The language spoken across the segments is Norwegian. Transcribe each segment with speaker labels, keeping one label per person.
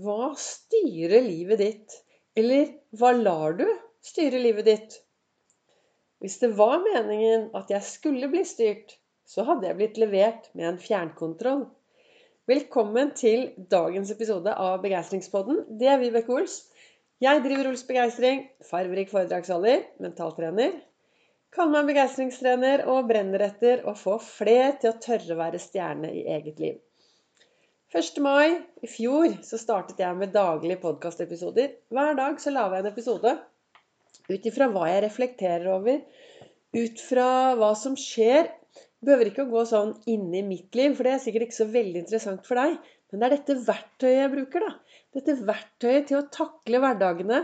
Speaker 1: Hva styrer livet ditt? Eller hva lar du styre livet ditt? Hvis det var meningen at jeg skulle bli styrt, så hadde jeg blitt levert med en fjernkontroll. Velkommen til dagens episode av Begeistringspodden. Det er Vibeke Ols. Jeg driver Ols Begeistring, farverik foredragsholder, mentaltrener. Kaller meg begeistringstrener og brenner etter å få fler til å tørre å være stjerne i eget liv. 1. mai i fjor så startet jeg med daglige podkastepisoder. Hver dag så lager jeg en episode ut ifra hva jeg reflekterer over, ut fra hva som skjer. Behøver ikke å gå sånn inni mitt liv, for det er sikkert ikke så veldig interessant for deg. Men det er dette verktøyet jeg bruker. da. Dette verktøyet til å takle hverdagene,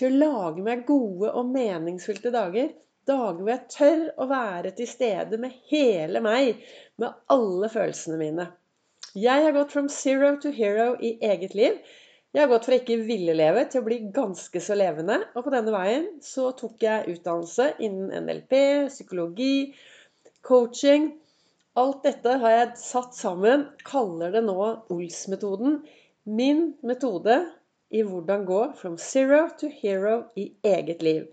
Speaker 1: til å lage meg gode og meningsfylte dager. Dager hvor jeg tør å være til stede med hele meg, med alle følelsene mine. Jeg har gått from zero to hero i eget liv. Jeg har gått fra ikke ville leve til å bli ganske så levende. Og på denne veien så tok jeg utdannelse innen NLP, psykologi, coaching. Alt dette har jeg satt sammen, kaller det nå Ols-metoden. Min metode i hvordan gå from zero to hero i eget liv.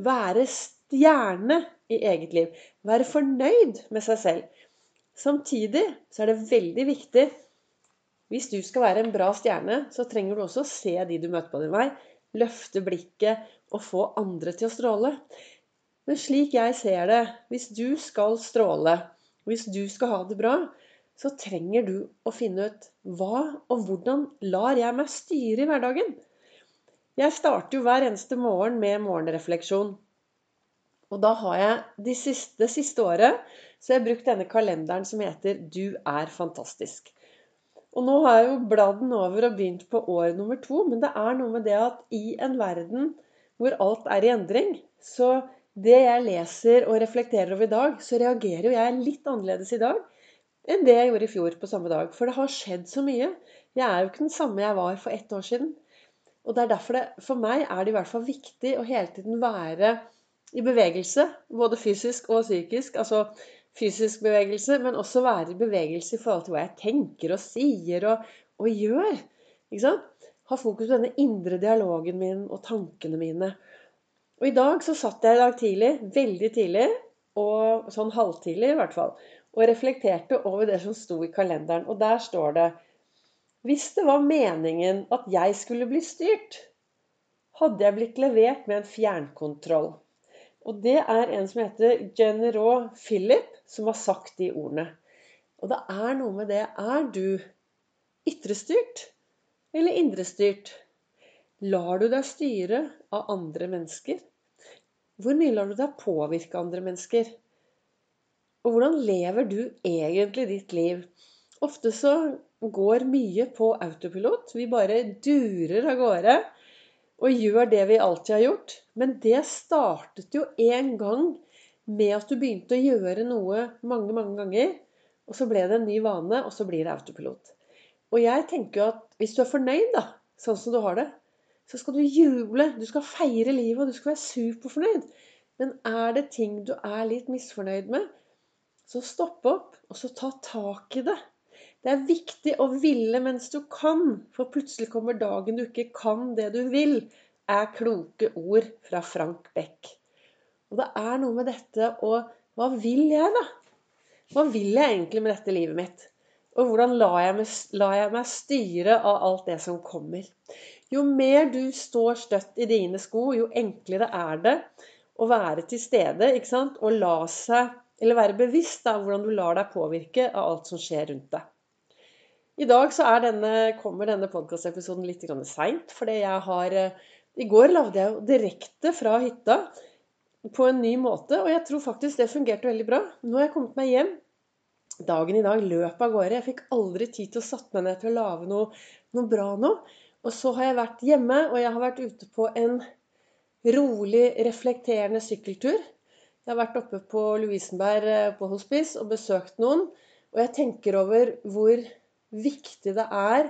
Speaker 1: Være stjerne i eget liv. Være fornøyd med seg selv. Samtidig så er det veldig viktig Hvis du skal være en bra stjerne, så trenger du også å se de du møter på din vei. Løfte blikket og få andre til å stråle. Men slik jeg ser det, hvis du skal stråle, hvis du skal ha det bra, så trenger du å finne ut hva og hvordan lar jeg meg styre i hverdagen? Jeg starter jo hver eneste morgen med morgenrefleksjon. Og da har jeg de siste, det siste året så jeg har brukt denne kalenderen som heter 'Du er fantastisk'. Og nå har jeg jo bladd den over og begynt på år nummer to, men det er noe med det at i en verden hvor alt er i endring, så det jeg leser og reflekterer over i dag, så reagerer jo jeg litt annerledes i dag enn det jeg gjorde i fjor på samme dag. For det har skjedd så mye. Jeg er jo ikke den samme jeg var for ett år siden. Og det er derfor det, for meg er det i hvert fall viktig å hele tiden være i bevegelse, både fysisk og psykisk. Altså fysisk bevegelse, men også være i bevegelse i forhold til hva jeg tenker og sier og, og gjør. Ikke sant? Ha fokus på denne indre dialogen min og tankene mine. Og i dag så satt jeg i dag tidlig, veldig tidlig, og sånn halvtidlig i hvert fall, og reflekterte over det som sto i kalenderen. Og der står det Hvis det var meningen at jeg skulle bli styrt, hadde jeg blitt levert med en fjernkontroll. Og det er en som heter General Philip, som har sagt de ordene. Og det er noe med det Er du ytrestyrt eller indrestyrt? Lar du deg styre av andre mennesker? Hvor mye lar du deg påvirke andre mennesker? Og hvordan lever du egentlig ditt liv? Ofte så går mye på autopilot. Vi bare durer av gårde og gjør det vi alltid har gjort. Men det startet jo en gang med at du begynte å gjøre noe mange, mange ganger. Og så ble det en ny vane, og så blir det autopilot. Og jeg tenker jo at hvis du er fornøyd, da, sånn som du har det, så skal du juble. Du skal feire livet, og du skal være superfornøyd. Men er det ting du er litt misfornøyd med, så stopp opp, og så ta tak i det. Det er viktig å ville mens du kan, for plutselig kommer dagen du ikke kan det du vil, er kloke ord fra Frank Beck. Og det er noe med dette og Hva vil jeg, da? Hva vil jeg egentlig med dette livet mitt? Og hvordan lar jeg, meg, lar jeg meg styre av alt det som kommer? Jo mer du står støtt i dine sko, jo enklere er det å være til stede ikke sant? og la seg, eller være bevisst av hvordan du lar deg påvirke av alt som skjer rundt deg. I dag denne, kommer denne podkastepisoden litt seint, fordi jeg har eh, I går lagde jeg jo direkte fra hytta på en ny måte, og jeg tror faktisk det fungerte veldig bra. Nå har jeg kommet meg hjem. Dagen i dag løp av gårde. Jeg fikk aldri tid til å satt meg ned til å lage noe, noe bra nå. Og så har jeg vært hjemme, og jeg har vært ute på en rolig, reflekterende sykkeltur. Jeg har vært oppe på Lovisenberg eh, på hospice og besøkt noen. Og jeg tenker over hvor viktig det er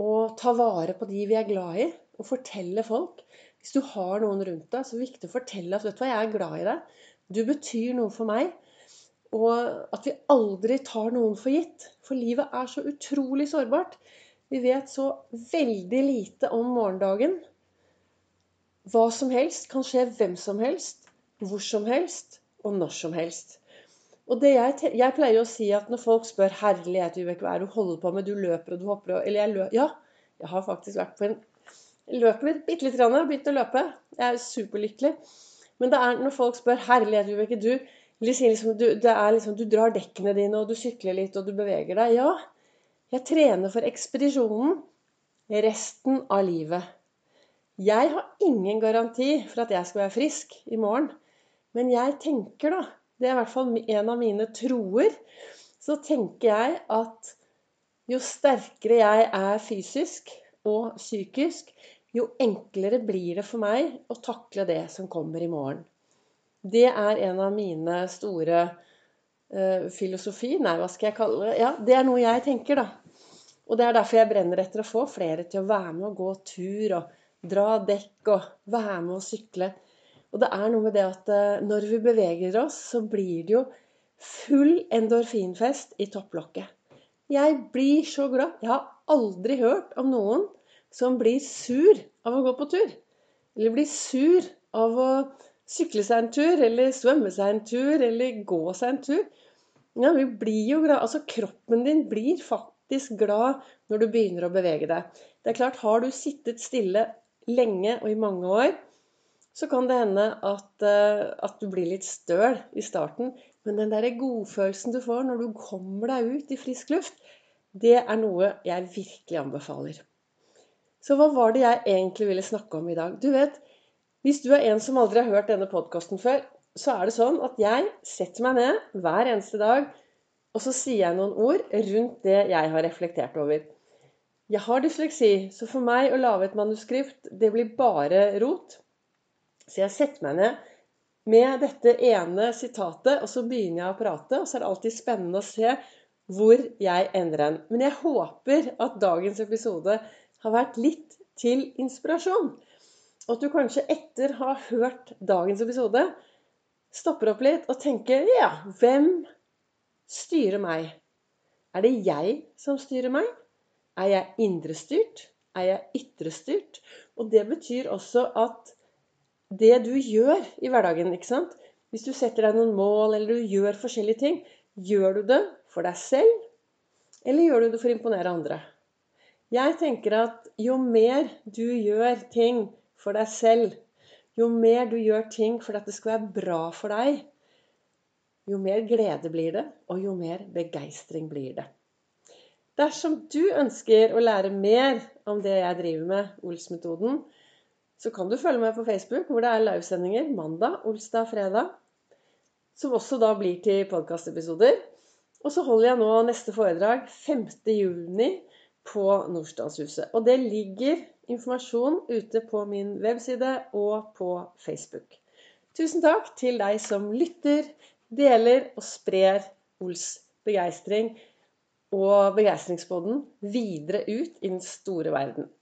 Speaker 1: å ta vare på de vi er glad i, og fortelle folk. Hvis du har noen rundt deg, så er det viktig å fortelle at vet du hva, jeg er glad i deg. Du betyr noe for meg. Og at vi aldri tar noen for gitt. For livet er så utrolig sårbart. Vi vet så veldig lite om morgendagen. Hva som helst kan skje hvem som helst, hvor som helst og når som helst. Og jeg, jeg, pleier å si at når folk spør 'Herlighet, Vibeke, hva er det du holder på med? Du løper og du hopper og Eller jeg løper Ja, jeg har faktisk vært på en Jeg løper bitte lite grann. Begynt å løpe. Jeg er superlykkelig. Men det er når folk spør 'Herlighet, Vibeke, du, liksom, du, liksom, du drar dekkene dine, og du sykler litt, og du beveger deg' Ja, jeg trener for ekspedisjonen resten av livet. Jeg har ingen garanti for at jeg skal være frisk i morgen. Men jeg tenker, da det er i hvert fall en av mine troer. Så tenker jeg at jo sterkere jeg er fysisk og psykisk, jo enklere blir det for meg å takle det som kommer i morgen. Det er en av mine store uh, filosofi Nei, hva skal jeg kalle det? Ja, det er noe jeg tenker, da. Og det er derfor jeg brenner etter å få flere til å være med og gå tur og dra dekk og være med og sykle. Og det er noe med det at eh, når vi beveger oss, så blir det jo full endorfinfest i topplokket. Jeg blir så glad. Jeg har aldri hørt om noen som blir sur av å gå på tur. Eller blir sur av å sykle seg en tur, eller svømme seg en tur, eller gå seg en tur. Ja, vi blir jo glad. Altså, kroppen din blir faktisk glad når du begynner å bevege deg. Det er klart, har du sittet stille lenge og i mange år, så kan det hende at, eh, at, du blir litt støl i starten. Men den der godfølelsen du får når du kommer deg ut i frisk luft, det er noe jeg virkelig anbefaler. Så hva var det jeg egentlig ville snakke om i dag? Du vet, Hvis du er en som aldri har hørt denne podkasten før, så er det sånn at jeg setter meg ned hver eneste dag, og så sier jeg noen ord rundt det jeg har reflektert over. Jeg har dysleksi, så for meg å lage et manuskript, det blir bare rot. Så jeg setter meg ned med dette ene sitatet, og så begynner jeg å prate. Og så er det alltid spennende å se hvor jeg endrer hen. Men jeg håper at dagens episode har vært litt til inspirasjon. Og at du kanskje etter å ha hørt dagens episode stopper opp litt og tenker Ja, hvem styrer meg? Er det jeg som styrer meg? Er jeg indrestyrt? Er jeg ytrestyrt? Og det betyr også at det du gjør i hverdagen. ikke sant? Hvis du setter deg noen mål, eller du gjør forskjellige ting, gjør du det for deg selv, eller gjør du det for å imponere andre? Jeg tenker at jo mer du gjør ting for deg selv, jo mer du gjør ting for at det skal være bra for deg, jo mer glede blir det, og jo mer begeistring blir det. Dersom du ønsker å lære mer om det jeg driver med, Ols-metoden, så kan du følge meg på Facebook, hvor det er livesendinger mandag, onsdag, fredag. Som også da blir til podkastepisoder. Og så holder jeg nå neste foredrag 5.6 på Nordstadshuset. Og det ligger informasjon ute på min webside og på Facebook. Tusen takk til deg som lytter, deler og sprer Ols begeistring og begeistringsboden videre ut i den store verden.